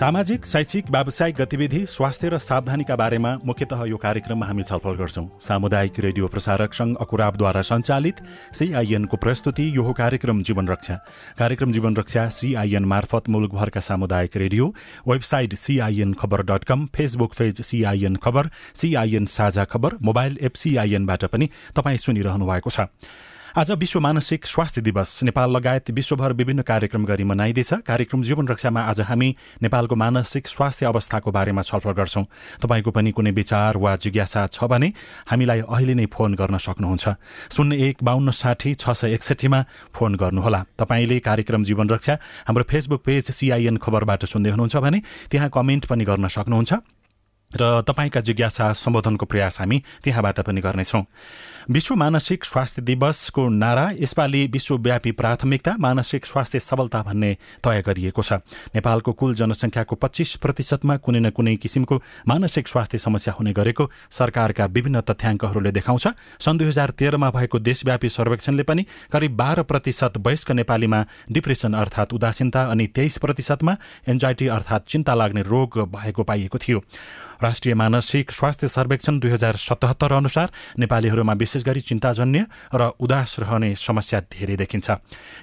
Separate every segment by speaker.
Speaker 1: सामाजिक शैक्षिक व्यावसायिक गतिविधि स्वास्थ्य र सावधानीका बारेमा मुख्यतः यो कार्यक्रममा हामी छलफल गर्छौं। सामुदायिक रेडियो प्रसारक संघ अकुराबद्वारा सञ्चालित सिआइएनको प्रस्तुति यो हो कार्यक्रम जीवन रक्षा। कार्यक्रम जीवन रक्षा सिआइएन मार्फत मुलुकभरका सामुदायिक radio website CIN Khabar dot com Facebook page CIN Khabar CIN Sajha Khabar mobile app सिआइएनबाट पनि तपाईँ सुनिरहनु भएको छ। आज विश्व मानसिक स्वास्थ्य दिवस। नेपाल लगायत विश्वभर विभिन्न कार्यक्रम गरी मनाइँदैछ। कार्यक्रम जीवन रक्षामा आज हामी नेपालको मानसिक स्वास्थ्य अवस्थाको बारेमा छलफल गर्छौं। तपाईँको पनि कुनै विचार वा जिज्ञासा छ भने हामीलाई अहिले नै फोन गर्न सक्नुहुन्छ। शून्य एक बाहन्न साठी छ सय एकसठीमा फोन गर्नुहोला। तपाईँले कार्यक्रम जीवन रक्षा हाम्रो फेसबुक पेज सिआइएन खबरबाट सुन्दै हुनुहुन्छ भने त्यहाँ कमेन्ट पनि गर्न सक्नुहुन्छ। र तपाईँका जिज्ञासा सम्बोधनको प्रयास हामी त्यहाँबाट पनि गर्नेछौँ। विश्व मानसिक स्वास्थ्य दिवसको नारा यसपालि विश्वव्यापी प्राथमिकता मानसिक स्वास्थ्य सबलता भन्ने तय गरिएको छ। नेपालको कुल जनसङ्ख्याको पच्चिस प्रतिशतमा कुनै न कुनै किसिमको मानसिक स्वास्थ्य समस्या हुने गरेको सरकारका विभिन्न तथ्याङ्कहरूले देखाउँछ। सन् दुई हजार तेह्रमा भएको देशव्यापी सर्वेक्षणले पनि करिब बाह्र प्रतिशत वयस्क नेपालीमा डिप्रेसन अर्थात् उदासीनता अनि तेइस प्रतिशतमा एन्जाइटी अर्थात् चिन्ता लाग्ने रोग भएको पाइएको थियो। राष्ट्रिय मानसिक स्वास्थ्य सर्वेक्षण दुई हजार सतहत्तर अनुसार नेपालीहरूमा विशेष गरी चिन्ताजन्य र उदास रहने समस्या धेरै देखिन्छ।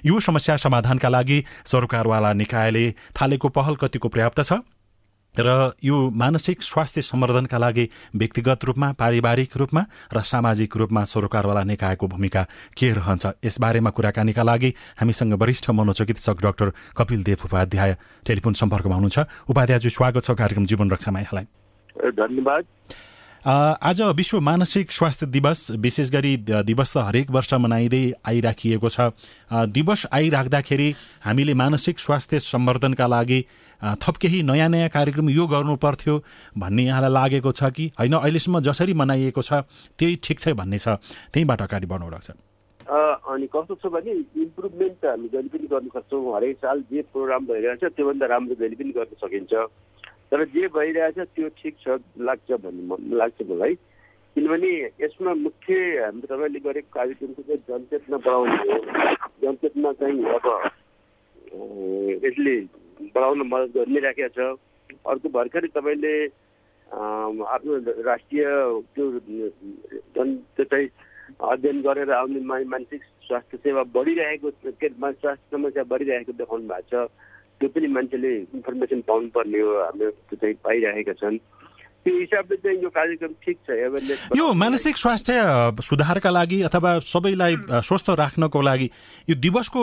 Speaker 1: यो समस्या समाधानका लागि सरकारवाला निकायले थालेको पहल कतिको पर्याप्त छ र यो मानसिक स्वास्थ्य सम्वर्धनका लागि व्यक्तिगत रूपमा पारिवारिक रूपमा र सामाजिक रूपमा सरकारवाला निकायको भूमिका के रहन्छ यसबारेमा कुराकानीका लागि हामीसँग वरिष्ठ मनोचिकित्सक डाक्टर कपिल देव उपाध्याय टेलिफोन सम्पर्कमा हुनुहुन्छ। उपाध्यायजी स्वागत छ कार्यक्रम जीवन रक्षामा यहाँलाई।
Speaker 2: धन्यवाद।
Speaker 1: आज विश्व मानसिक स्वास्थ्य दिवस विशेष गरी दिवस त हरेक वर्ष मनाइँदै आइराखिएको छ। दिवस आइराख्दाखेरि हामीले मानसिक स्वास्थ्य सम्वर्धनका लागि थप केही नयाँ नयाँ कार्यक्रम यो गर्नु पर्थ्यो भन्ने यहाँलाई लागेको छ कि? होइन अहिलेसम्म जसरी मनाइएको छ त्यही ठिक छ भन्ने छ। त्यहीँबाट अगाडि बढ्नु छ।
Speaker 2: अनि कस्तो छ भने इम्प्रुभमेन्ट त हामी जहिले पनि गर्न सक्छौँ। हरेक साल जे प्रोग्राम भइरहेछ त्योभन्दा राम्रो जहिले पनि गर्न सकिन्छ। तर जे भइरहेछ त्यो ठिक छ लाग्छ भन्ने लाग्छ मलाई। किनभने यसमा मुख्य हाम्रो तपाईँले गरेको कार्यक्रमको चाहिँ जनचेतना बढाउनु हो। जनचेतना चाहिँ अब यसले बढाउन मद्दत गरिराखेको छ। अर्को भर्खरै तपाईँले आफ्नो राष्ट्रिय त्यो जन चाहिँ अध्ययन गरेर आउने मानसिक स्वास्थ्य सेवा बढिरहेको के स्वास्थ्य समस्या बढिरहेको देखाउनु भएको छ। त्यो पनि मान्छेले इन्फर्मेसन पाउनुपर्ने हो हाम्रो चाहिँ पाइरहेका छन्। त्यो हिसाबले चाहिँ यो कार्यक्रम ठिक छ एवेरनेस
Speaker 1: यो मानसिक स्वास्थ्य सुधारका लागि अथवा सबैलाई स्वस्थ राख्नको लागि यो दिवसको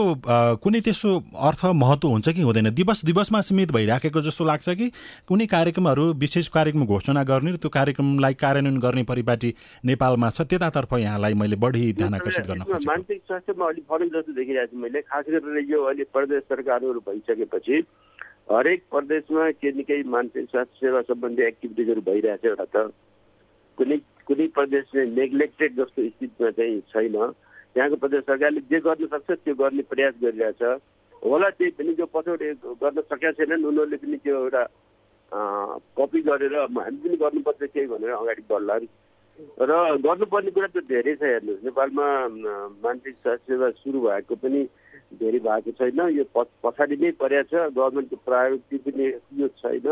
Speaker 1: कुनै त्यस्तो अर्थ महत्त्व हुन्छ कि हुँदैन? दिवस दिवसमा सीमित भइराखेको जस्तो लाग्छ कि कुनै कार्यक्रमहरू विशेष कार्यक्रम घोषणा गर्ने र त्यो कार्यक्रमलाई कार्यान्वयन गर्ने परिपाटी नेपालमा छ त्यतातर्फ यहाँलाई मैले बढी ध्यान आकर्षित गर्न
Speaker 2: मानसिक स्वास्थ्यमा अलिक फरक जस्तो देखिरहेको छु मैले खास गरेर यो अहिले प्रदेश सरकारहरू भइसकेपछि हरेक प्रदेशमा केही न केही मानसिक स्वास्थ्य सेवा सम्बन्धी एक्टिभिटिजहरू भइरहेछ एउटा त। कुनै कुनै प्रदेश चाहिँ नेग्लेक्टेड जस्तो स्थितिमा चाहिँ छैन। यहाँको प्रदेश सरकारले जे गर्न सक्छ त्यो गर्ने प्रयास गरिरहेछ। होला त्यही पनि जो पछौटे गर्न सकेका छैनन् उनीहरूले पनि त्यो एउटा कपी गरेर हामी पनि गर्नुपर्छ केही भनेर अगाडि बढ्ला र गर्नुपर्ने कुरा त धेरै छ हेर्नुहोस्। नेपालमा मानसिक स्वास्थ्य सेवा सुरु भएको पनि धेरै भएको छैन। यो पछाडि नै परेको छ। गभर्मेन्टको प्रायोरिटी पनि यो छैन।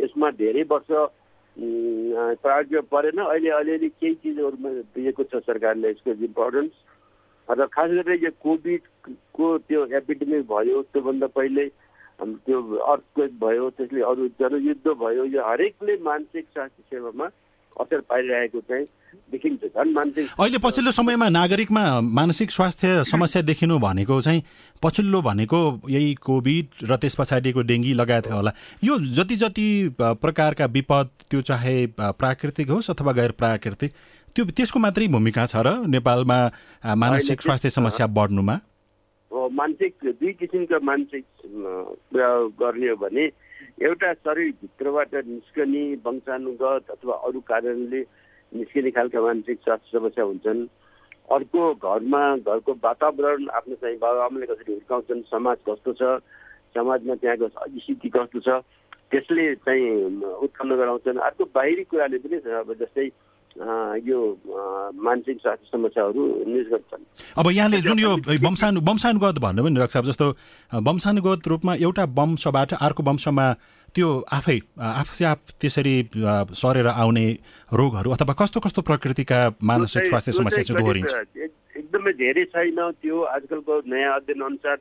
Speaker 2: यसमा धेरै वर्ष प्रायोरिटी परेन। अहिले अलिअलि केही चिजहरूमा दिएको छ सरकारले यसको इम्पोर्टेन्स। र खास गरेर यो कोभिडको त्यो एपिडेमिक भयो त्योभन्दा पहिले त्यो अर्थक्वेक भयो त्यसले अरू जनयुद्ध भयो यो हरेकले मानसिक स्वास्थ्य सेवामा असर पारिरहेको चाहिँ देखिन्छ झन् मानसिक
Speaker 1: अहिले पछिल्लो समयमा नागरिकमा मानसिक स्वास्थ्य समस्या देखिनु भनेको चाहिँ पछिल्लो भनेको यही कोभिड र त्यस पछाडिको डेङ्गी लगायतका होला। यो जति जति प्रकारका विपद त्यो चाहे प्राकृतिक होस् अथवा गैर प्राकृतिक त्यो त्यसको मात्रै भूमिका छ र नेपालमा मानसिक स्वास्थ्य समस्या बढ्नुमा।
Speaker 2: मानसिक दुई किसिमका मानसिक कुरा गर्ने हो भने एउटा शरीरभित्रबाट निस्कने वंशानुगत अथवा अरू कारणले निस्किने खालका मानसिक स्वास्थ्य समस्या हुन्छन्। अर्को घरमा घरको वातावरण आफ्नो चाहिँ बाबाआमाले कसरी हुर्काउँछन् समाज कस्तो छ समाजमा त्यहाँको स्थिति कस्तो छ त्यसले चाहिँ उत्पन्न गराउँछन्। अर्को बाहिरी कुराले पनि जस्तै यो मानसिक स्वास्थ्य समस्याहरू छन्।
Speaker 1: अब यहाँले जुन यो वंशानु वंशानुगत भन्नु पनि रक्छ जस्तो वंशानुगत रूपमा एउटा वंशबाट अर्को वंशमा त्यो आफै आफै आफ त्यसरी सरेर आउने रोगहरू अथवा कस्तो कस्तो प्रकृतिका मानसिक स्वास्थ्य समस्या चाहिँ दोहोरिन्छ?
Speaker 2: एकदमै धेरै छैन त्यो। आजकलको नयाँ अध्ययन अनुसार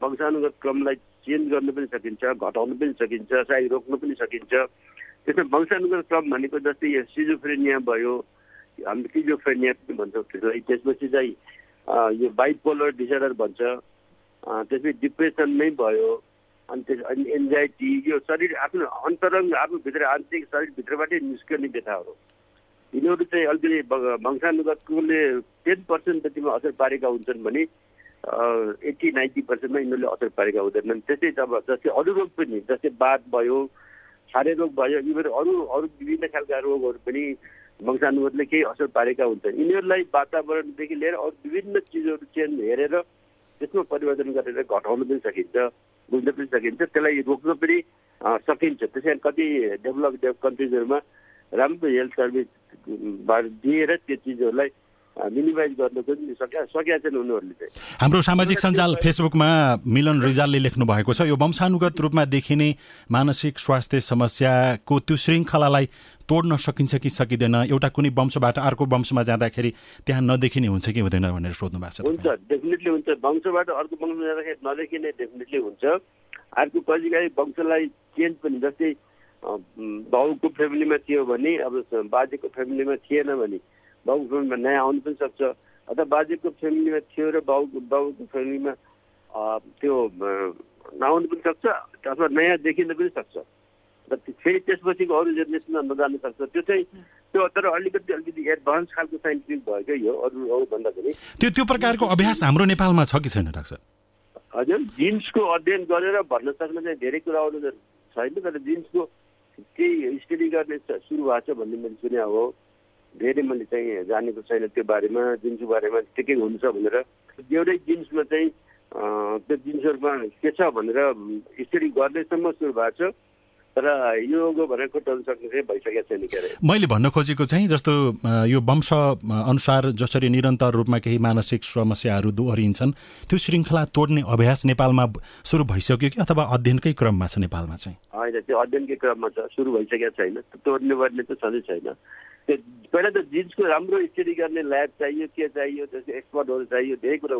Speaker 2: वंशानुगत क्रमलाई चेन्ज गर्न पनि सकिन्छ घटाउनु पनि सकिन्छ सायद रोक्नु पनि सकिन्छ। त्यसमा वंशानुगत क्रम भनेको जस्तै यो सिजोफ्रेनिया भयो हामी सिजोफ्रेनिया पनि भन्छौँ त्यसलाई। त्यसपछि चाहिँ यो बाइपोलर डिसअर्डर भन्छ। त्यसपछि डिप्रेसन नै भयो। अनि त्यस अनि एन्जाइटी यो शरीर आफ्नो अन्तरङ्ग आफूभित्र आन्तरिक शरीरभित्रबाटै निस्कने व्यथाहरू। यिनीहरू चाहिँ अलिकति वंशानुगतकोले टेन पर्सेन्ट जतिमा असर पारेका हुन्छन् भने एट्टी नाइन्टी पर्सेन्टमा यिनीहरूले असर पारेका हुँदैनन्। त्यस्तै अब जस्तै अरू रोग पनि जस्तै बात भयो छारे रोग भयो यिनीहरू अरू अरू विभिन्न खालका रोगहरू पनि वंशानुगतले केही असर पारेका हुन्छन्। यिनीहरूलाई वातावरणदेखि लिएर अरू विभिन्न चिजहरू चेन्ज हेरेर त्यसमा परिवर्तन गरेर घटाउन पनि सकिन्छ बुझ्न पनि सकिन्छ। त्यसलाई रोक्न पनि सकिन्छ। त्यसै कति डेभलप कन्ट्रिजहरूमा राम्रो हेल्थ सर्भिस दिएर त्यो चिजहरूलाई मिनिमाइज गर्न पनि सकेका सकेका छन् उनीहरूले चाहिँ।
Speaker 1: हाम्रो सामाजिक सञ्जाल फेसबुकमा मिलन रिजालले लेख्नु भएको छ यो वंशानुगत रूपमा देखिने मानसिक स्वास्थ्य समस्याको त्यो श्रृङ्खलालाई तोड्न सकिन्छ कि सकिँदैन? एउटा कुनै वंशबाट अर्को वंशमा जाँदाखेरि त्यहाँ नदेखिने हुन्छ कि हुँदैन भनेर सोध्नु भएको छ
Speaker 2: हुन्छ डेफिनेटली हुन्छ। वंशबाट अर्को वंशमा जाँदाखेरि नदेखिने डेफिनेटली हुन्छ। अर्को कहिलेकाहीँ वंशलाई चेन्ज पनि जस्तै बाउको फ्यामिलीमा थियो भने अब बाजेको फ्यामिलीमा थिएन भने बाउको फ्यामिलीमा नयाँ आउनु पनि सक्छ। अथवा बाजेको फ्यामिलीमा थियो र बाउको बाउको फ्यामिलीमा त्यो नआउनु पनि सक्छ अथवा नयाँ देखिन पनि सक्छ। र फेरि त्यसपछिको अरू जेनेरेसनमा नजानु सक्छ। त्यो चाहिँ त्यो तर अलिकति अलिकति एडभान्स खालको साइन्टिफिक भयो क्या यो अरू अरू भन्दाखेरि।
Speaker 1: त्यो त्यो प्रकारको अभ्यास हाम्रो नेपालमा छ कि छैन डाक्टर
Speaker 2: हजुर जिन्सको अध्ययन गरेर भन्न सक्ने चाहिँ धेरै कुराहरू छैन तर जिन्सको केही स्टडी गर्ने सुरु भएको छ भन्ने मैले सुने हो। धेरै मैले चाहिँ जानेको छैन त्यो बारेमा जिन्सको बारेमा के के हुन्छ भनेर। एउटै जिन्समा चाहिँ त्यो जिन्सहरूमा के छ भनेर स्टडी गर्दैसम्म सुरु भएको छ। तर यो भनेर खोटाउन सक्ने चाहिँ भइसकेको छैन के अरे।
Speaker 1: मैले भन्न खोजेको चाहिँ जस्तो यो वंश अनुसार जसरी निरन्तर रूपमा केही मानसिक समस्याहरू दोहोरिन्छन् त्यो श्रृङ्खला तोड्ने अभ्यास नेपालमा सुरु भइसक्यो कि अथवा अध्ययनकै क्रममा छ नेपालमा चाहिँ?
Speaker 2: होइन त्यो अध्ययनकै क्रममा छ सुरु भइसकेको छैन। तोड्ने गर्ने त सधैँ छैन। त्यो पहिला त जिन्सको राम्रो स्टडी गर्ने ल्याब चाहियो के चाहियो त्यसको एक्सपर्टहरू चाहियो धेरै कुरो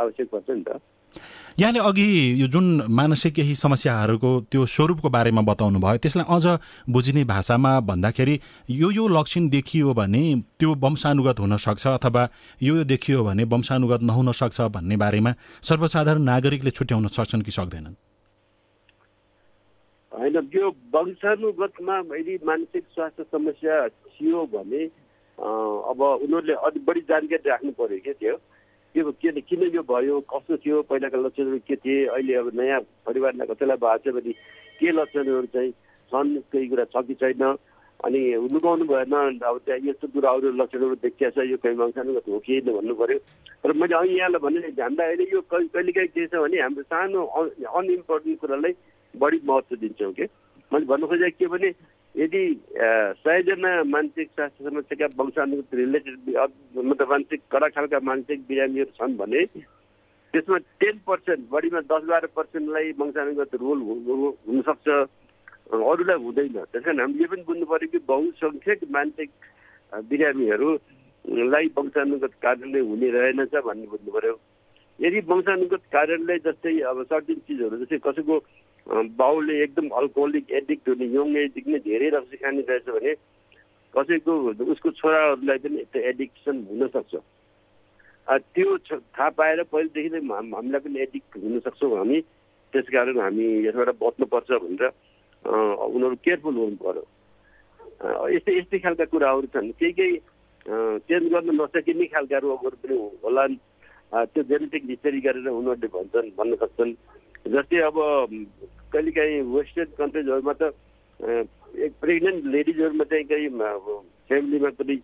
Speaker 2: आवश्यक पर्छ नि त
Speaker 1: यहाँले अघि यो जुन मानसिक केही समस्याहरूको त्यो स्वरूपको बारेमा बताउनु भयो त्यसलाई अझ बुझिने भाषामा भन्दाखेरि यो यो लक्षण देखियो भने त्यो वंशानुगत हुनसक्छ अथवा यो यो देखियो भने वंशानुगत नहुन सक्छ भन्ने बारेमा सर्वसाधारण नागरिकले छुट्याउन सक्छन् कि सक्दैनन्?
Speaker 2: होइन यो वंशानुगतमा यदि मानसिक स्वास्थ्य समस्या थियो भने अब उनीहरूले अलिक बढी जानकारी राख्नु पऱ्यो क्या त्यो के के किन यो भयो कस्तो थियो पहिलाका लक्षणहरू के थिए अहिले अब नयाँ परिवारलाई कसैलाई भएको छ भने के लक्षणहरू चाहिँ छन् केही कुरा छ कि छैन? अनि लुकाउनु भएन अब त्यहाँ यस्तो कुराहरू लक्षणहरू देखिया छ यो कहीँ वंशानुगत हो कि भन्नु पऱ्यो र मैले अघि यहाँलाई भने हामीलाई अहिले यो कहिलेकाहीँ के छ भने हाम्रो सानो अनइम्पोर्टेन्ट कुरालाई बढी महत्त्व दिन्छौँ कि। मैले भन्नु खोजेको के भने यदि सयजना मानसिक स्वास्थ्य समस्याका वंशानुगत रिलेटेड मतलब मानसिक कडा खालका मानसिक बिरामीहरू छन् भने त्यसमा टेन पर्सेन्ट बढीमा दस बाह्र पर्सेन्टलाई वंशानुगत रोल हुनसक्छ। अरूलाई हुँदैन। त्यस कारण हामीले पनि बुझ्नु पऱ्यो कि बहुसङ्ख्यक मानसिक बिरामीहरूलाई वंशानुगत कारणले हुने रहेनछ भन्ने बुझ्नु पऱ्यो। यदि वंशानुगत कारणले जस्तै अब सर्टिन चिजहरू जस्तै कसैको बाउले एकदम अल्कोहोलिक एडिक्ट हुने यङ एजदेखि नै धेरै रक्सी खाने रहेछ भने कसैको उसको छोराहरूलाई पनि त्यो एडिक्सन हुनसक्छ। त्यो थाहा पाएर पहिलेदेखि नै हामीलाई पनि एडिक्ट हुनसक्छौँ हामी। त्यस कारण हामी यसबाट बच्नुपर्छ भनेर उनीहरू केयरफुल हुनु पऱ्यो यस्तै यस्तै खालका कुराहरू छन्। केही केही चेन्ज गर्न नसकिने खालका रोगहरू पनि होलान्। त्यो जेनेटिक हिस्टरी गरेर उनीहरूले भन्छन् भन्न सक्छन्। जस्तै अब कहिलेकाहीँ वेस्टर्न कन्ट्रिजहरूमा त एक प्रेग्नेन्ट लेडिजहरूमा चाहिँ कहीँ फ्यामिलीमा पनि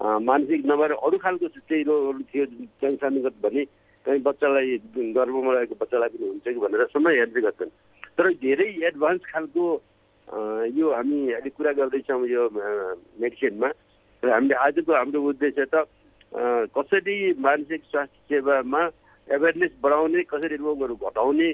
Speaker 2: मानसिक नभएर अरू खालको चाहिँ रोगहरू थियो क्यान्सरगत भने कहीँ बच्चालाई गर्भमा रहेको बच्चालाई पनि हुन्छ कि भनेर समय हेर्ने गर्छन्। तर धेरै एडभान्स खालको यो हामी अहिले कुरा गर्दैछौँ यो मेडिसिनमा। र हामीले आजको हाम्रो उद्देश्य त कसरी मानसिक स्वास्थ्य सेवामा एवेरनेस बढाउने कसरी रोगहरू घटाउने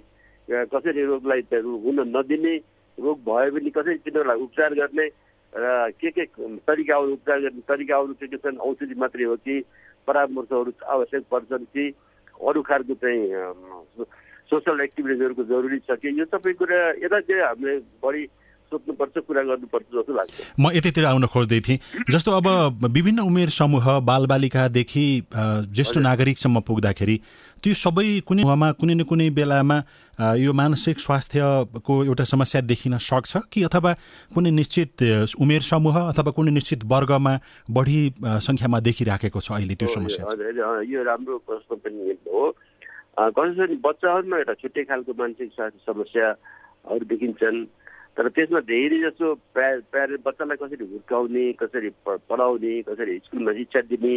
Speaker 2: कसरी रोगलाई हुन नदिने रोग भयो भने कसरी तिनीहरूलाई उपचार गर्ने र के के तरिकाहरू उपचार गर्ने तरिकाहरू के के छन् औषधि मात्रै हो कि परामर्शहरू आवश्यक पर्छन् कि अरू खालको चाहिँ सोसल एक्टिभिटिजहरूको जरुरी छ कि? यो सबै कुरा यता चाहिँ हामीले बढी सोध्नुपर्छ कुरा गर्नुपर्छ जस्तो लाग्छ।
Speaker 1: म यतैतिर आउन खोज्दै थिएँ। जस्तो अब विभिन्न उमेर समूह बालबालिकादेखि ज्येष्ठ नागरिकसम्म पुग्दाखेरि त्यो सबै कुनै कुनै न कुनै बेलामा यो मानसिक स्वास्थ्यको एउटा समस्या देखिन सक्छ कि अथवा कुनै निश्चित उमेर समूह अथवा कुनै निश्चित वर्गमा बढी सङ्ख्यामा देखिराखेको छ अहिले त्यो समस्या
Speaker 2: यो राम्रो प्रश्न पनि हो। कसै बच्चाहरूमा एउटा छुट्टै खालको मानसिक स्वास्थ्य समस्याहरू देखिन्छन् तर त्यसमा धेरै जसो प्या प्यारेन्ट बच्चालाई कसरी हुर्काउने कसरी पढाउने कसरी स्कुलमा शिक्षा दिने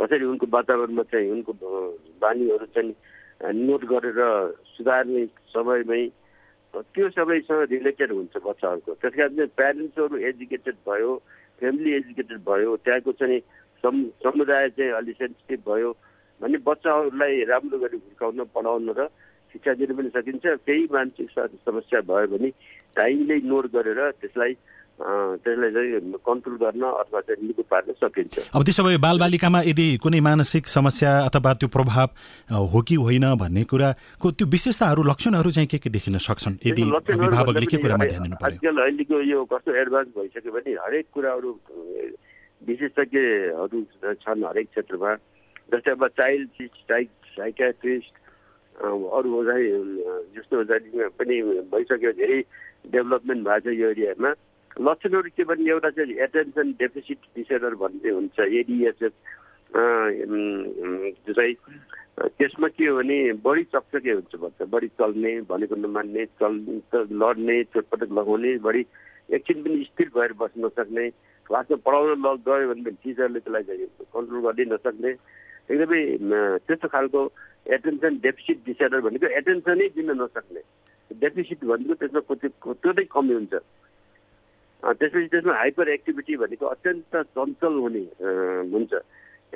Speaker 2: कसरी उनको वातावरणमा चाहिँ उनको बानीहरू चाहिँ नोट गरेर सुधार्ने समयमै त्यो सबैसँग रिलेटेड हुन्छ बच्चाहरूको। त्यस कारण चाहिँ प्यारेन्ट्सहरू एजुकेटेड भयो फ्यामिली एजुकेटेड भयो त्यहाँको चाहिँ सम समुदाय चाहिँ अलिक सेन्सिटिभ भयो भने बच्चाहरूलाई राम्रो गरी हुर्काउन पढाउन र शिक्षा दिन पनि सकिन्छ। केही मानसिक समस्या भयो भने टाइमले इग्नोर गरेर त्यसलाई त्यसलाई चाहिँ कन्ट्रोल गर्न अथवा चाहिँ निको पार्न सकिन्छ।
Speaker 1: अब त्यसो भए बालबालिकामा यदि कुनै मानसिक समस्या अथवा त्यो प्रभाव हो कि होइन भन्ने कुराको त्यो विशेषताहरू लक्षणहरू चाहिँ के के देखिन सक्छन्? यदि अभिभावकले के कुरामा ध्यान दिनु
Speaker 2: आजकल अहिलेको यो कस्तो एडभान्स भइसक्यो भने हरेक कुराहरू विशेषज्ञहरू छन् हरेक क्षेत्रमा। जस्तै अब चाइल्ड साइकाट्रिस्ट अरू चाहिँ जस्तो पनि भइसक्यो धेरै डेभलपमेन्ट भएको छ यो एरियामा लक्षणहरू के भने एउटा चाहिँ एटेन्सन डेफिसिट डिसअर्डर भन्ने हुन्छ एडिएसएस चाहिँ त्यसमा के हो भने बढी चकचके हुन्छ बच्चा बढी चल्ने भनेको नमान्ने चल लड्ने चोटपटक लगाउने बढी एकछिन पनि स्थिर भएर बस्न नसक्ने क्लासमा पढाउन लग गयो भने टिचरले त्यसलाई चाहिँ कन्ट्रोल गर्दै नसक्ने एकदमै त्यस्तो खालको एटेन्सन डेफिसिट डिसअर्डर भनेको एटेन्सनै दिन नसक्ने डेफिसिट भनेको त्यसमा त्यो चाहिँ कमी हुन्छ। त्यसपछि त्यसमा हाइपर एक्टिभिटी भनेको अत्यन्त चञ्चल हुने हुन्छ।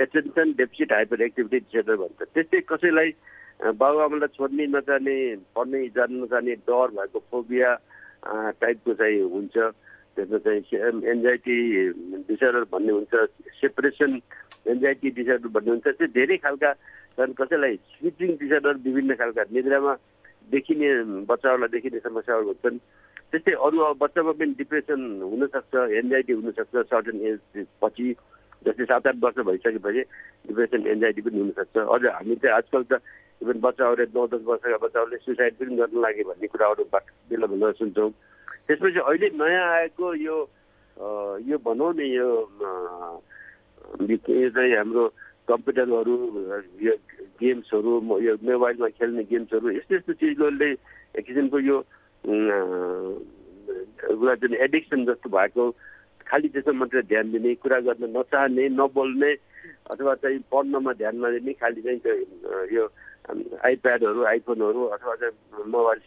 Speaker 2: Attention deficit hyper activity disorder भन्छ। त्यस्तै कसैलाई बाबुआमालाई छोड्ने नचाहने पढ्ने जानु नचाहने डर भएको फोबिया टाइपको चाहिँ हुन्छ। त्यसमा चाहिँ एन्जाइटी डिसअर्डर भन्ने हुन्छ। सेपरेसन एन्जाइटी डिसअर्डर भन्ने हुन्छ। त्यो धेरै खालका छन्। कसैलाई स्लिपिङ डिसअर्डर विभिन्न खालका निद्रामा देखिने बच्चाहरूलाई देखिने समस्याहरू हुन्छन्। त्यस्तै अरू अब बच्चामा पनि डिप्रेसन हुनसक्छ एन्जाइटी हुनसक्छ सर्टन एज पछि जस्तै सात आठ वर्ष भइसकेपछि डिप्रेसन एन्जाइटी पनि हुनसक्छ। अझ हामी चाहिँ आजकल त इभन बच्चाहरूले नौ दस वर्षका बच्चाहरूले सुसाइड पनि गर्न लागे भन्ने कुराहरू बेला बेला सुन्छौँ। त्यसपछि अहिले नयाँ आएको यो यो भनौँ न यो चाहिँ हाम्रो कम्प्युटरहरू यो गेम्सहरू यो मोबाइलमा खेल्ने गेम्सहरू यस्तो यस्तो चिजहरूले एक किसिमको यो एउटा जुन एडिक्सन जस्तो भएको खालि त्यसमा मात्रै ध्यान दिने कुरा गर्न नचाहने नबोल्ने अथवा चाहिँ पढ्नमा ध्यान नदिने खालि चाहिँ यो आइप्याडहरू आइफोनहरू अथवा चाहिँ मोबाइल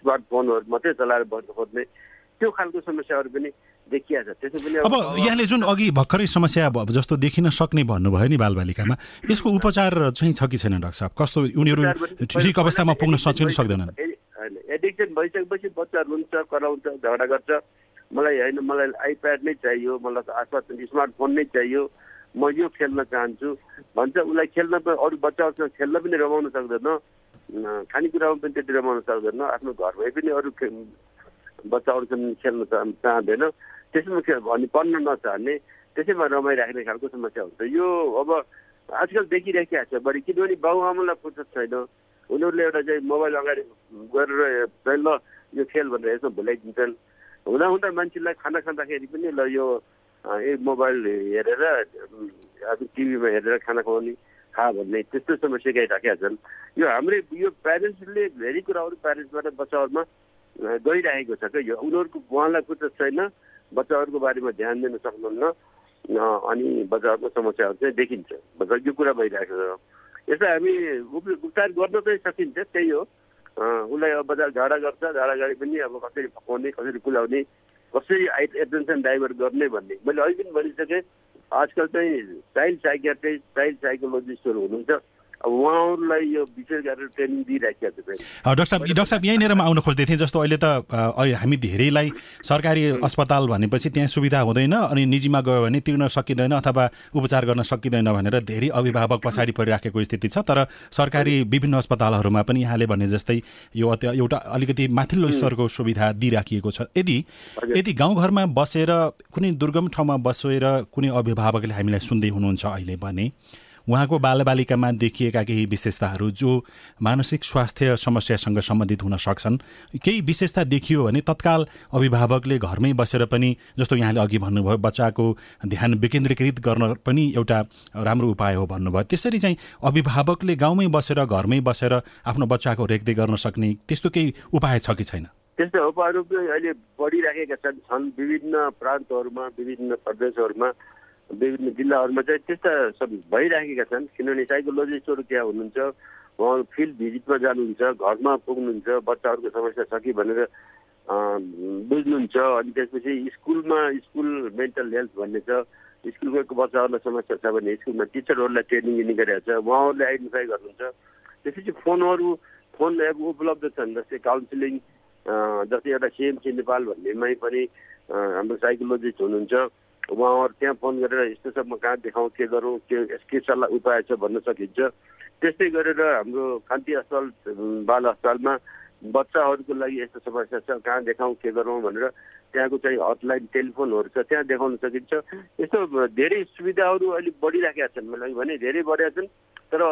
Speaker 2: स्मार्टफोनहरू मात्रै चलाएर बस्नु खोज्ने त्यो खालको समस्याहरू पनि देखिया छ। त्यसो पनि
Speaker 1: अब यहाँले जुन अघि भर्खरै समस्या जस्तो देखिन सक्ने भन्नुभयो नि बालबालिकामा यसको उपचार चाहिँ छ कि छैन डाक्टर साहब? कस्तो उनीहरू ठिक अवस्थामा पुग्न सक्छ कि सक्दैनन्?
Speaker 2: एडिक्सन भइसकेपछि बच्चा रुन्छ कराउँछ झगडा गर्छ। मलाई होइन मलाई आइप्याड नै चाहियो मलाई अथवा स्मार्टफोन नै चाहियो। म यो खेल्न चाहन्छु। भन्छ उसलाई खेल्न अरू बच्चाहरूसँग खेल्न पनि रमाउन सक्दैन। खानेकुरामा पनि त्यति रमाउन सक्दैन। आफ्नो घरमै पनि अरू बच्चाहरूसँग खेल्न चाहँदैन। त्यसमा अनि पढ्न नचाहने। त्यसैमा रमाइराख्ने खालको समस्या हुन्छ। यो अब आजकल देखिराखेको छ बढी किनभने बाबुआमालाई फुर्सद छैन। उनीहरूले एउटा चाहिँ मोबाइल अगाडि गरेर ल यो खेल भनेर यसो भुलाइदिन्छन्। हुँदा हुँदा मान्छेलाई खाना खाँदाखेरि पनि ल यो मोबाइल हेरेर अब टिभीमा हेरेर खाना खुवाउने खा भन्ने त्यस्तो समस्या गइराखेका छन्। यो हाम्रै यो प्यारेन्ट्सले धेरै कुराहरू प्यारेन्ट्सबाट बच्चाहरूमा गइरहेको छ क्या। यो उनीहरूको उहाँलाई फुर्सद छैन बच्चाहरूको बारेमा ध्यान दिन सक्नुहुन्न। अनि बच्चाहरूको समस्याहरू चाहिँ देखिन्छ। यो कुरा भइरहेको छ। यसलाई हामी उपचार गर्न चाहिँ सकिन्छ त्यही हो। उसलाई अब बजार झाडा गर्छ झाडा गाडी पनि अब कसरी पकाउने कसरी कुलाउने कसरी एटेन्सन डाइभर्ट गर्ने भन्ने। मैले अहिले पनि भनिसकेँ आजकल चाहिँ चाइल्ड साइकियाट्रिस्ट चाइल्ड साइकोलोजिस्टहरू हुनुहुन्छ। उहाँहरूलाई यो विशेष गरेर ट्रेनिङ छ
Speaker 1: डाक्टर साहब डाक्टर साहब यहीँनिर म आउन खोज्दै थिएँ जस्तो अहिले त हामी धेरैलाई सरकारी अस्पताल भनेपछि त्यहाँ सुविधा हुँदैन अनि निजीमा गयो भने तिर्न सकिँदैन अथवा उपचार गर्न सकिँदैन भनेर धेरै अभिभावक पछाडि परिराखेको स्थिति छ। तर सरकारी विभिन्न अस्पतालहरूमा पनि यहाँले भने जस्तै यो एउटा अलिकति माथिल्लो स्तरको सुविधा दिइराखिएको छ। यदि यदि गाउँघरमा बसेर कुनै दुर्गम ठाउँमा बसेर कुनै अभिभावकले हामीलाई सुन्दै हुनुहुन्छ अहिले भने उहाँको बालबालिकामा देखिएका केही विशेषताहरू जो मानसिक स्वास्थ्य समस्यासँग सम्बन्धित हुन सक्छन् केही विशेषता देखियो भने तत्काल अभिभावकले घरमै बसेर पनि जस्तो यहाँले अघि भन्नुभयो बच्चाको ध्यान विकेन्द्रीकृत गर्न पनि एउटा राम्रो उपाय हो भन्नुभयो। त्यसरी चाहिँ अभिभावकले गाउँमै बसेर घरमै बसेर आफ्नो बच्चाको रेखदेख गर्न सक्ने त्यस्तो केही उपाय छ कि छैन?
Speaker 2: त्यस्तो उपायहरू अहिले बढिराखेका छन्। छन् विभिन्न प्रान्तहरूमा विभिन्न प्रदेशहरूमा विभिन्न जिल्लाहरूमा चाहिँ त्यस्ता सब भइराखेका छन्। किनभने साइकोलोजिस्टहरू त्यहाँ हुनुहुन्छ उहाँहरू फिल्ड भिजिटमा जानुहुन्छ घरमा पुग्नुहुन्छ बच्चाहरूको समस्या छ कि भनेर बुझ्नुहुन्छ। अनि त्यसपछि स्कुलमा स्कुल मेन्टल हेल्थ भन्ने छ स्कुलको बच्चाहरूलाई समस्या छ भने स्कुलमा टिचरहरूलाई ट्रेनिङ दिने गरेको छ उहाँहरूले आइडेन्टिफाई गर्नुहुन्छ। त्यसपछि फोनहरू फोन एप उपलब्ध छन् जस्तै काउन्सिलिङ जस्तै एउटा सिएमसी नेपाल भन्नेमै पनि हाम्रो साइकोलोजिस्ट हुनुहुन्छ। उहाँहरू त्यहाँ फोन गरेर यस्तो छ म कहाँ देखाउँ के गरौँ के के सल्लाह उपाय छ भन्न सकिन्छ। त्यस्तै गरेर हाम्रो कान्ति अस्पताल बाल अस्पतालमा बच्चाहरूको लागि यस्तो समस्या छ कहाँ देखाउँ के गरौँ भनेर त्यहाँको चाहिँ हटलाइन टेलिफोनहरू छ त्यहाँ देखाउन सकिन्छ। यस्तो धेरै सुविधाहरू अहिले बढिराखेका छन् मैले भने धेरै बढेका छन् तर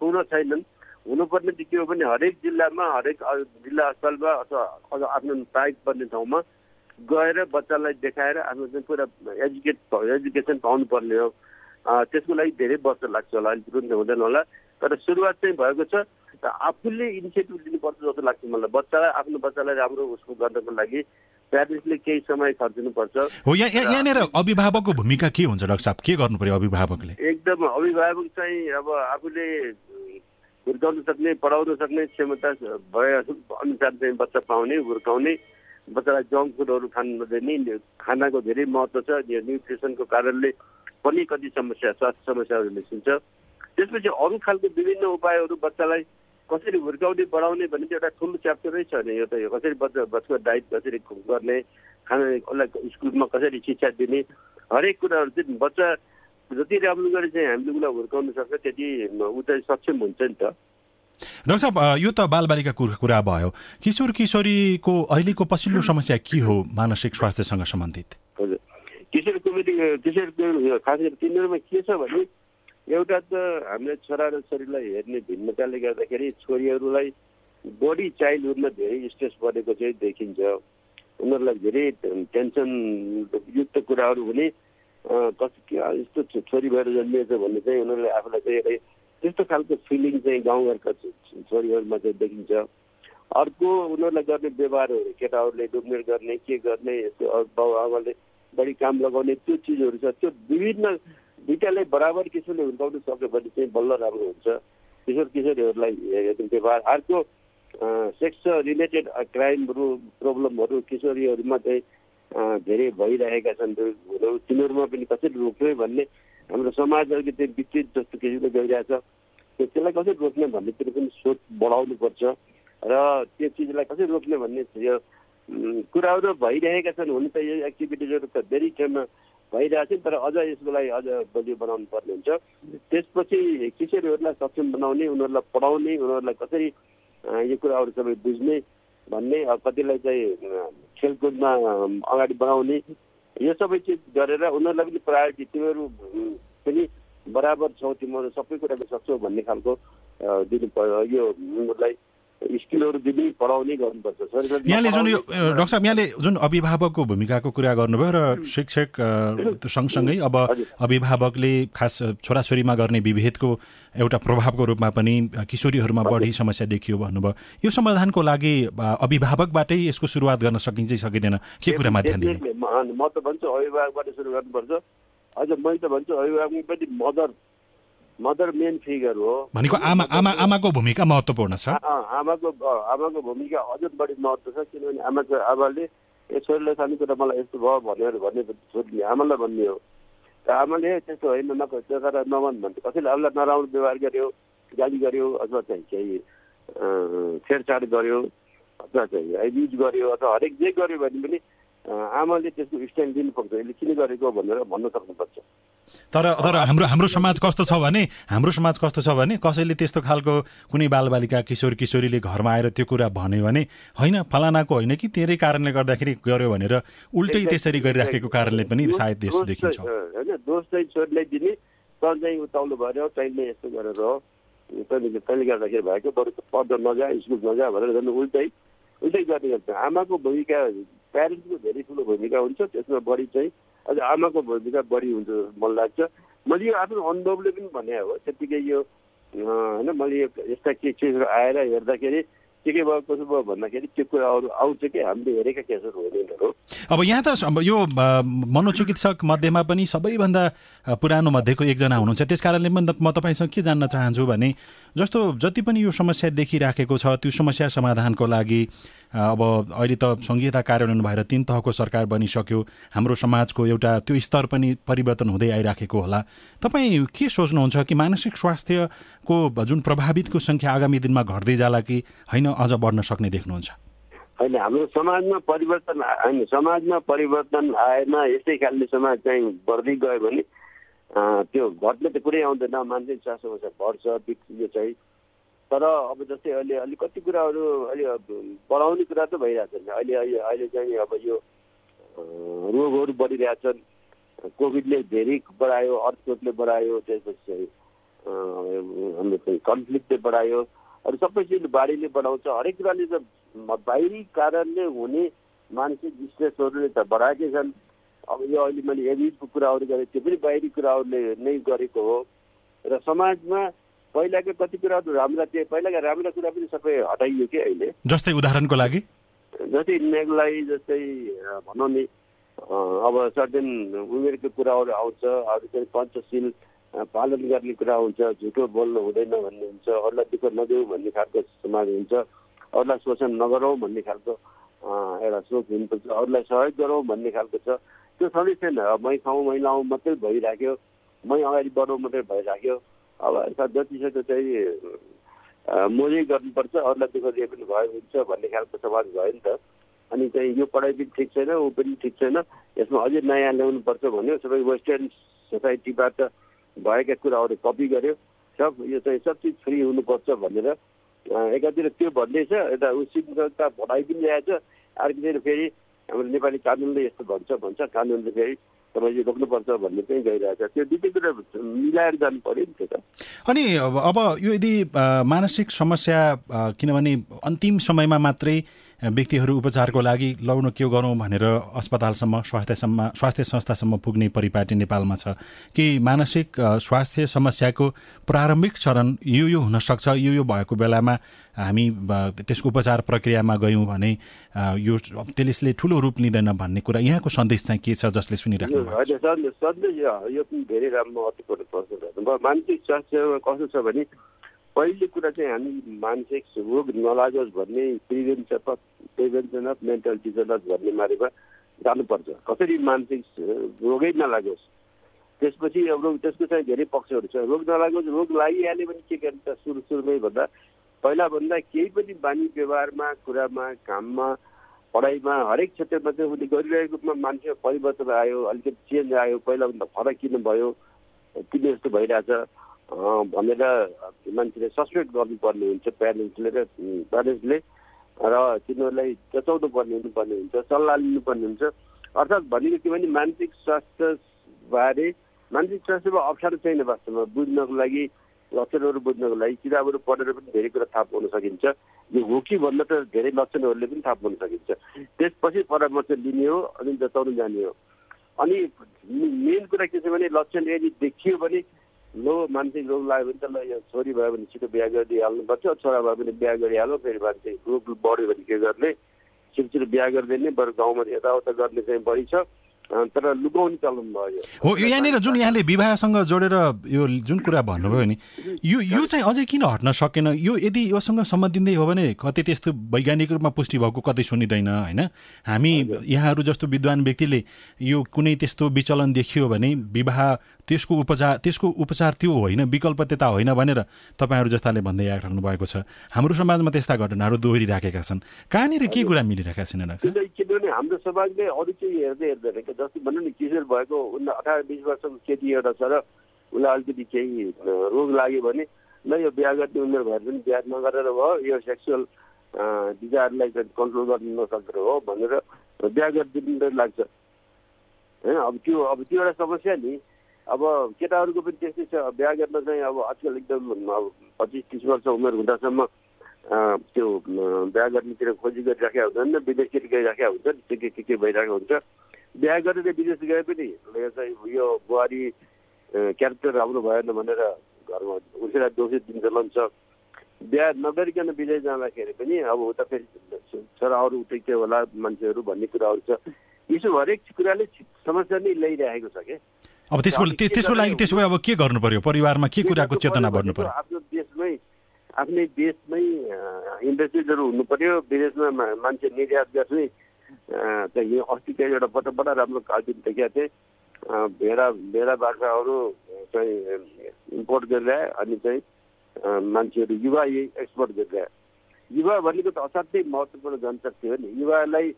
Speaker 2: पूर्ण छैनन्। हुनुपर्ने चाहिँ के हो भने हरेक जिल्लामा हरेक जिल्ला अस्पतालमा अथवा आफ्नो प्राइभ पर्ने ठाउँमा गएर बच्चालाई देखाएर आफ्नो चाहिँ पुरा एजुकेट एजुकेसन पाउनुपर्ने हो। त्यसको लागि धेरै वर्ष लाग्छ होला अहिले तुरन्त हुँदैन होला। तर सुरुवात चाहिँ भएको छ आफूले इनिसिएटिभ लिनुपर्छ जस्तो लाग्छ मलाई। बच्चालाई आफ्नो बच्चालाई राम्रो उसको गर्नको लागि प्यारेन्ट्सले केही समय खर्चिनुपर्छ।
Speaker 1: हो यहाँनिर अभिभावकको भूमिका के हुन्छ डाक्टर साहब? के गर्नु पर्यो अभिभावकले?
Speaker 2: एकदम अभिभावक चाहिँ अब आफूले हुर्काउन सक्ने पढाउन सक्ने क्षमता भए अनुसार चाहिँ बच्चा पाउने हुर्काउने। बच्चालाई जङ्क फुडहरू खानु नि खानाको धेरै महत्त्व छ यो न्युट्रिसनको कारणले पनि कति समस्या स्वास्थ्य समस्याहरू निस्किन्छ त्यसपछि अरू खालको विभिन्न उपायहरू बच्चालाई कसरी हुर्काउने बढाउने भन्ने चाहिँ एउटा ठुलो च्याप्टरै छ भने यो त यो कसरी बच्चा बच्चाको डाइट कसरी गर्ने खाना उसलाई स्कुलमा कसरी शिक्षा दिने हरेक कुराहरू चाहिँ बच्चा जति राम्रो गरे चाहिँ हामीले उसलाई हुर्काउन सक्छ त्यति ऊ चाहिँ सक्षम हुन्छ नि त।
Speaker 1: डाक्टर साहब यो त बालबालिकाको कुरा भयो। किशोर किशोरीको अहिलेको पछिल्लो समस्या के हो मानसिक स्वास्थ्यसँग सम्बन्धित?
Speaker 2: हजुर। किशोर किशोर खास गरी तिनीहरूमा के छ भने एउटा त हामीले छोरा र छोरीलाई हेर्ने भिन्नताले गर्दाखेरि छोरीहरूलाई बढी चाइल्डहुडमा धेरै स्ट्रेस बढेको चाहिँ देखिन्छ। उनीहरूलाई धेरै टेन्सन युक्त कुराहरू हुने कस यस्तो छोरी भएर जन्मिएछ भन्ने चाहिँ उनीहरूले आफूलाई चाहिँ त्यस्तो खालको फिलिङ चाहिँ गाउँघरका छोरीहरूमा चाहिँ देखिन्छ। अर्को उनीहरूलाई गर्ने व्यवहारहरू केटाहरूले डुब्नेर गर्ने के गर्ने यस्तो बाउ आमाले बढी काम लगाउने त्यो चिजहरू छ। त्यो विभिन्न दुइटालाई बराबर किसिमले हुर्काउनु सक्यो भने चाहिँ बल्ल राम्रो हुन्छ। किशोर किशोरीहरूलाई व्यवहार। अर्को सेक्स रिलेटेड क्राइमहरू प्रब्लमहरू किशोरीहरूमा चाहिँ धेरै भइरहेका छन्। तिनीहरूमा पनि कसरी रोक्ने भन्ने हाम्रो समाज अलिकति विकृत जस्तो किसिमले गइरहेछ त्यसलाई कसरी रोक्ने भन्नेतिर पनि सोच बढाउनुपर्छ र त्यो चिजलाई कसरी रोक्ने भन्ने यो कुराहरू भइरहेका छन् हुन त यो एक्टिभिटिजहरू त धेरै ठाउँमा भइरहेको छ तर अझ यसको लागि अझ बलियो बनाउनु पर्ने हुन्छ। त्यसपछि किशोरीहरूलाई सक्षम बनाउने उनीहरूलाई पढाउने उनीहरूलाई कसरी यो कुराहरू सबै बुझ्ने भन्ने कतिलाई चाहिँ खेलकुदमा अगाडि बढाउने यो सबै चिज गरेर उनीहरूलाई पनि प्रायोरिटी तिमीहरू पनि बराबर छौ तिमीहरू सबै कुरा सक्छौ भन्ने खालको दिनु पर्यो यो उनीहरूलाई स्किलहरू दिने पढाउने गर्नुपर्छ
Speaker 1: यहाँले जुन यो डाक्टर साहब यहाँले जुन अभिभावकको भूमिकाको कुरा गर्नुभयो र शिक्षक सँगसँगै अब अभिभावकले खास छोराछोरीमा गर्ने विभेदको एउटा प्रभावको रूपमा पनि किशोरीहरूमा बढी समस्या देखियो भन्नुभयो। यो समाधानको लागि अभिभावकबाटै यसको सुरुवात गर्न सकिन्छ सकिँदैन? के कुरामा ध्यान दिने?
Speaker 2: म त भन्छु अभिभावकबाट सुरु गर्नुपर्छ। अझ मैले त भन्छु अभिभावक पनि मदर मदर मेन फिगर हो।
Speaker 1: भनेको आमा आमा आमाको भूमिका महत्त्वपूर्ण छ।
Speaker 2: आमाको आमाको भूमिका अझ बढी महत्त्व छ किनभने आमाको आमाले ए छोरीलाई खानेकुरा मलाई यस्तो भयो भनेर भन्ने छोरीले आमालाई भन्ने हो। र आमाले त्यस्तो होइन नगर नभन् भन्थ्यो कसैले आमालाई नराम्रो व्यवहार गर्यो गाली गर्यो अथवा चाहिँ केही छेडछाड गर्यो अथवा चाहिँ युज गर्यो अथवा हरेक जे गर्यो भने पनि आमाले त्यसको स्ट्यान्ड दिनुपर्छ। यसले किन गरेको भनेर भन्न सक्नुपर्छ।
Speaker 1: तर तर हाम्रो हाम्रो समाज कस्तो छ भने हाम्रो समाज कस्तो छ भने कसैले त्यस्तो खालको कुनै बालबालिका किशोर किशोरीले घरमा आएर त्यो कुरा भन्यो भने होइन फलानाको होइन कि तेरै कारणले गर्दाखेरि गर्यो भनेर उल्टै त्यसरी गरिराखेको कारणले पनि सायद त्यस्तो देखिन्छ।
Speaker 2: होइन दोष चाहिँ छोरीलाई दिने त चाहिँ उताउलो भएर तैँले यस्तो गरेर तैँले तैँले गर्दाखेरि भएको बरु पढ्न नजा स्कुल नजा भनेर झन् उल्टै उल्टै गर्ने गर्छ। आमाको भूमिका प्यारेन्ट्सको धेरै ठुलो भूमिका हुन्छ। त्यसमा बढी चाहिँ अझ आमाको भूमिका बढी हुन्छ मलाई लाग्छ। मैले यो आफ्नो अनुभवले पनि भने हो त्यत्तिकै यो होइन मैले यस्ता के चिजहरू आएर हेर्दाखेरि के के भयो कसो भयो भन्दाखेरि त्यो कुराहरू आउँछ कि? हामीले हेरेका केसहरू हो
Speaker 1: अब यहाँ त अब यो मनोचिकित्सक मध्येमा पनि सबैभन्दा पुरानो मध्येको एकजना हुनुहुन्छ। त्यस कारणले पनि म तपाईँसँग के जान्न चाहन्छु भने जस्तो जति पनि यो समस्या देखिराखेको छ त्यो समस्या समाधानको लागि अब अहिले त सङ्घीयता कार्यान्वयन भएर तिन तहको सरकार बनिसक्यो। हाम्रो समाजको एउटा त्यो स्तर पनि परिवर्तन हुँदै आइराखेको होला। तपाईँ के सोच्नुहुन्छ कि मानसिक स्वास्थ्यको जुन प्रभावितको सङ्ख्या आगामी दिनमा घट्दै जाला कि होइन अझ बढ्न सक्ने देख्नुहुन्छ?
Speaker 2: होइन हाम्रो समाजमा परिवर्तन होइन समाजमा परिवर्तन आएन यस्तै खालले समाज चाहिँ बढ्दै गयो भने त्यो घट्ने त कुरै आउँदैन मान्छे समस्या बढ्छ यो चाहिँ। तर अब जस्तै अहिले अलिक कति कुराहरू अहिले बढाउने कुरा त भइरहेको छ अहिले अहिले चाहिँ अब यो रोगहरू बढिरहेछन्। कोभिडले धेरै बढायो अर्थकोटले बढायो त्यसपछि चाहिँ कन्फ्लिक्टले बढायो। अरू सबै चिज बाढीले बढाउँछ। हरेक कुराले त बाहिरी कारणले हुने मानसिक स्ट्रेसहरूले त बढाएकै छन्। अब यो अहिले मैले एभिजको कुराहरू गरेँ त्यो पनि बाहिरी कुराहरूले नै गरेको हो। र समाजमा पहिलाको कति कुराहरू राम्रा थिए पहिलाका राम्रा कुरा पनि सबै हटाइयो कि अहिले?
Speaker 1: जस्तै उदाहरणको लागि?
Speaker 2: जस्तै नेगलाई जस्तै भनौँ नि अब सर्टेन उमेरको कुराहरू आउँछ अरू चाहिँ पञ्चशील पालन गर्ने कुरा हुन्छ झुटो बोल्नु हुँदैन भन्ने हुन्छ अरूलाई दुःख नदेऊ भन्ने खालको समाज हुन्छ। अरूलाई शोषण नगरौँ भन्ने खालको एउटा सोच हुनुपर्छ अरूलाई सहयोग गरौँ भन्ने खालको छ। त्यो सधैँ छैन। मै खाउँ मै लाउँ मात्रै भइराख्यो। मै अगाडि बढौँ मात्रै भइराख्यो। अब जतिसक्दो चाहिँ मोजै गर्नुपर्छ। अरूलाई दुःख दिए पनि भयो हुन्छ भन्ने खालको समाज भयो नि त। अनि चाहिँ यो पढाइ पनि ठिक छैन ऊ पनि ठिक छैन। यसमा अझै नयाँ ल्याउनुपर्छ भन्यो। सबै वेस्टर्न सोसाइटीबाट भएका कुराहरू कपी गर्यो। सब यो चाहिँ सब चिज फ्री हुनुपर्छ भनेर एकातिर त्यो भन्दैछ यता उसिमका भनाइ पनि ल्याएछ अर्कोतिर फेरि हाम्रो नेपाली कानुनले यस्तो भन्छ भन्छ कानुनले फेरि तपाईँले रोक्नुपर्छ भन्ने चाहिँ गइरहेछ। त्यो मिलाएर जानु पऱ्यो त।
Speaker 1: अनि अब यो यदि मानसिक समस्या किनभने अन्तिम समयमा मात्रै व्यक्तिहरू उपचारको लागि लौन के गरौँ भनेर अस्पतालसम्म स्वास्थ्यसम्म स्वास्थ्य संस्थासम्म पुग्ने परिपाटी नेपालमा छ। कि मानसिक स्वास्थ्य समस्याको प्रारम्भिक चरण यो यो हुनसक्छ यो यो भएको बेलामा हामी त्यसको उपचार प्रक्रियामा गयौँ भने यो त्यसले ठुलो रूप लिँदैन भन्ने कुरा यहाँको सन्देश चाहिँ के छ जसले सुनिराख्नु
Speaker 2: सन्देश यो धेरै राम्रो अति मानसिक स्वास्थ्य कस्तो छ भने पहिलो कुरा चाहिँ हामी मानसिक रोग नलागोस् भन्ने prevention of prevention of mental disorder भन्ने बारेमा जानुपर्छ। कसरी मानसिक रोगै नलागोस्? त्यसपछि रोग त्यसको चाहिँ धेरै पक्षहरू छ। रोग नलागोस् रोग लागिहाल्यो भने के गर्छ सुरु सुरुमै भन्दा पहिलाभन्दा केही पनि बानी व्यवहारमा कुरामा काममा पढाइमा हरेक क्षेत्रमा चाहिँ उसले गरिरहेको रूपमा मान्छेमा परिवर्तन आयो अलिकति चेन्ज आयो। पहिलाभन्दा फरक किन भयो? किन यस्तो भइरहेछ? भनेर मान्छेले सस्पेक्ट गर्नुपर्ने हुन्छ प्यारेन्ट्सले र प्यारेन्ट्सले र तिनीहरूलाई जचाउनु पर्ने हुनुपर्ने हुन्छ सल्लाह लिनुपर्ने हुन्छ। अर्थात् भनेको के भने मानसिक स्वास्थ्यबारे मानसिक स्वास्थ्यमा अप्ठ्यारो छैन वास्तवमा। बुझ्नको लागि लक्षणहरू बुझ्नको लागि किताबहरू पढेर पनि धेरै कुरा थाहा पाउन सकिन्छ। यो हो कि भन्दा त धेरै लक्षणहरूले पनि थाहा पाउन सकिन्छ। त्यसपछि परामर्श लिने हो अनि जताउनु जाने हो। अनि मेन कुरा के छ भने लक्षण यदि देखियो भने लो मान्छे रोग लाग्यो भने त ल यो छोरी भयो भने छिटो बिहा गरिदिइहाल्नुपर्छ छोरा भयो भने बिहा गरिहाल्नु फेरि मान्छे रोग बढ्यो भने के गर्ने? छिटो छिटो बिहा गरिदिने बरु गाउँमा यताउता गर्ने चाहिँ बढी छ तर चलन भयो।
Speaker 1: हो यहाँनिर जुन यहाँले विवाहसँग जोडेर यो जुन कुरा भन्नुभयो नि यो यो चाहिँ अझै किन हट्न सकेन? यो यदि योसँग सम्बन्धिँदै हो भने कतै त्यस्तो वैज्ञानिक रूपमा पुष्टि भएको कतै सुनिँदैन होइन? हामी यहाँहरू जस्तो विद्वान व्यक्तिले यो कुनै त्यस्तो विचलन देखियो भने विवाह त्यसको उपचार त्यसको उपचार त्यो होइन विकल्प त्यता होइन भनेर तपाईँहरू जस्ताले भन्दै आइराख्नु भएको छ। हाम्रो समाजमा त्यस्ता घटनाहरू दोहोरिराखेका छन्। कहाँनिर के कुरा मिलिरहेका छैन
Speaker 2: किनभने हाम्रो समाजले अरू चाहिँ हेर्दै हेर्दैन जस्तो भनौँ न किशोर भएको उनलाई अठार बिस वर्षको केटी एउटा छ र उसलाई अलिकति केही रोग लाग्यो भने ल यो बिहा गर्ने उमेर भएर पनि बिहा नगरेर भयो यो सेक्सुअल डिजायरलाई कन्ट्रोल गर्न नसकेर हो भनेर बिहा गरिदिनु लाग्छ। होइन अब त्यो अब त्यो एउटा समस्या नि। अब केटाहरूको पनि त्यस्तै छ। बिहा गर्न चाहिँ अब आजकल एकदम अब पच्चिस तिस वर्ष उमेर हुँदासम्म त्यो बिहा गर्नेतिर खोजी गरिराखेका हुँदैन विदेशतिर गइराखेका हुन्छ त्यो के के के भइरहेको हुन्छ। बिहा गरेर विदेश गए पनि यो बुहारी क्यारेक्टर राम्रो भएन भनेर घरमा उसैलाई दोषी दिन चलन छ बिहा नगरिकन विदेश जाँदाखेरि पनि अब उता फेरि छोराहरू उतै के होला मान्छेहरू भन्ने कुराहरू छ यसो हरेक कुराले समस्या नै ल्याइरहेको छ क्या
Speaker 1: अब त्यसको त्यसको लागि त्यसो भए अब के गर्नु पर्यो? परिवारमा के कुराको चेतना बढ्नु पर्यो?
Speaker 2: आफ्नो देशमै आफ्नै देशमै इन्डस्ट्रिजहरू हुनु पर्यो। विदेशमा मान्छे निर्यात गर्ने चाहिँ अस्ति चाहिँ एउटा बडा बडा राम्रो कार्टुन देखेका थिएँ भेडा भेडा बाख्राहरू चाहिँ इम्पोर्ट गरिरहे अनि चाहिँ मान्छेहरू युवा एक्सपोर्ट गरिरहे युवा भनेको त असाध्यै महत्त्वपूर्ण जनशक्ति हो नि युवालाई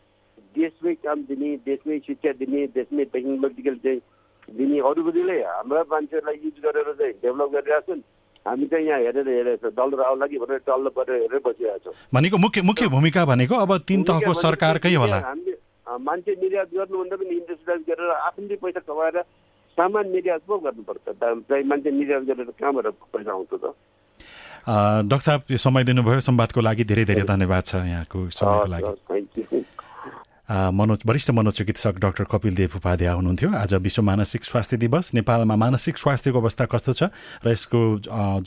Speaker 2: देशमै काम दिने देशमै शिक्षा दिने देशमै टेक्नोलोजिकल चाहिँ दिने अरूबदीले हाम्रा मान्छेहरूलाई युज गरेर चाहिँ डेभलप गरिरहेको छन् हामी चाहिँ यहाँ हेरेर हेरेको छ दल आउला कि भनेर टल्लो परेर हेरेर बसिरहेको छौँ
Speaker 1: भनेको मुख्य मुख्य भूमिका भनेको अब तिन तहको सरकारकै होला।
Speaker 2: हामीले मान्छे निर्यात गर्नुभन्दा पनि इन्डस्ट्रियलाइज गरेर आफ्नै पैसा कमाएर सामान निर्यात पो गर्नुपर्छ। चाहिँ मान्छे निर्यात गरेर कहाँबाट पैसा आउँछ त।
Speaker 1: डाक्टर साहब यो समय दिनुभयो। संवादको लागि धेरै धेरै धन्यवाद छ यहाँको समयको लागि। मनोज वरिष्ठ मनोचिकित्सक डाक्टर कपिल देव उपाध्याय हुनुहुन्थ्यो। आज विश्व मानसिक स्वास्थ्य दिवस। नेपालमा मानसिक स्वास्थ्यको अवस्था कस्तो छ र यसको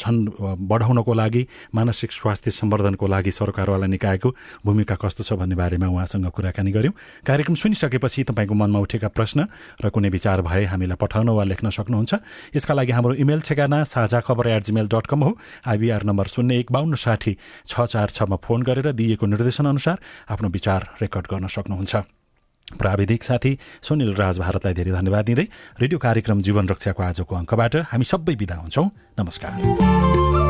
Speaker 1: झन् बढाउनको लागि मानसिक स्वास्थ्य सम्वर्धनको लागि सरकारवाला निकायको भूमिका कस्तो छ भन्ने बारेमा उहाँसँग कुराकानी गऱ्यौँ। कार्यक्रम सुनिसकेपछि तपाईँको मनमा उठेका प्रश्न र कुनै विचार भए हामीलाई पठाउन वा लेख्न सक्नुहुन्छ। यसका लागि हाम्रो इमेल ठेगाना साझा खबर एट जिमेल डट कम हो। आइबिआर नम्बर शून्य एक बाहन्न साठी छ चार छमा फोन गरेर दिएको निर्देशनअनुसार आफ्नो विचार रेकर्ड गर्न सक्नुहुन्छ। प्राविधिक साथी सुनिल राज भारतलाई धेरै धन्यवाद दिँदै रेडियो कार्यक्रम जीवन रक्षाको आजको अङ्कबाट हामी सबै विदा हुन्छौँ। नमस्कार।